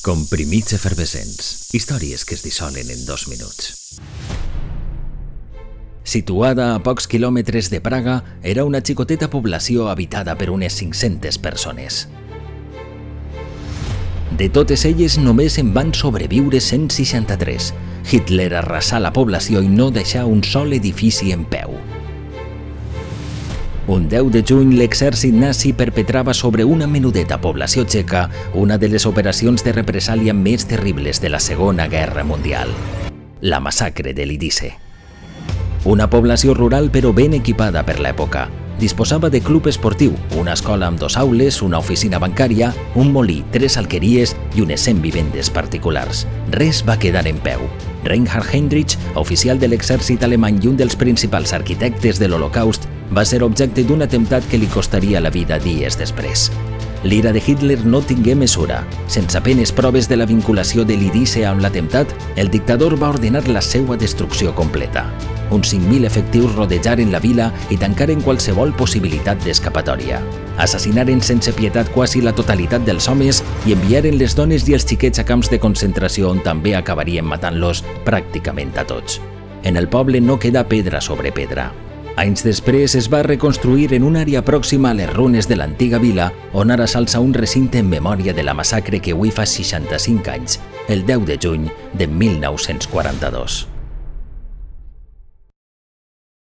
Comprimits efervescents. Històries que es dissolen en dos minuts. Situada a pocs quilòmetres de Praga, era una xicoteta població habitada per unes 500 persones. De totes elles només en van sobreviure 163. Hitler arrasà la població i no deixà un sol edifici en peu. Un 10 de juny, l'exèrcit nazi perpetrava sobre una menudeta població txeca una de les operacions de represàlia més terribles de la Segona Guerra Mundial. La massacre de l'Idice. Una població rural però ben equipada per l'època. Disposava de club esportiu, una escola amb dos aules, una oficina bancària, un molí, tres alqueries i unes 100 vivendes particulars. Res va quedar en peu. Reinhard Heinrich, oficial de l'exèrcit alemany i un dels principals arquitectes de l'Holocaust, va ser objecte d'un atemptat que li costaria la vida dies després. L'ira de Hitler no tingué mesura. Sense apenes proves de la vinculació de l'Idice amb l'atemptat, el dictador va ordenar la seva destrucció completa. Uns 5.000 efectius rodejaren la vila i tancaren qualsevol possibilitat d'escapatòria. Assassinaren sense pietat quasi la totalitat dels homes i enviaren les dones i els xiquets a camps de concentració on també acabarien matant-los pràcticament a tots. En el poble no queda pedra sobre pedra. Anys després es va reconstruir en una àrea pròxima a les runes de l'antiga vila, on ara s'alça un recinte en memòria de la massacre que avui fa 65 anys, el 10 de juny de 1942.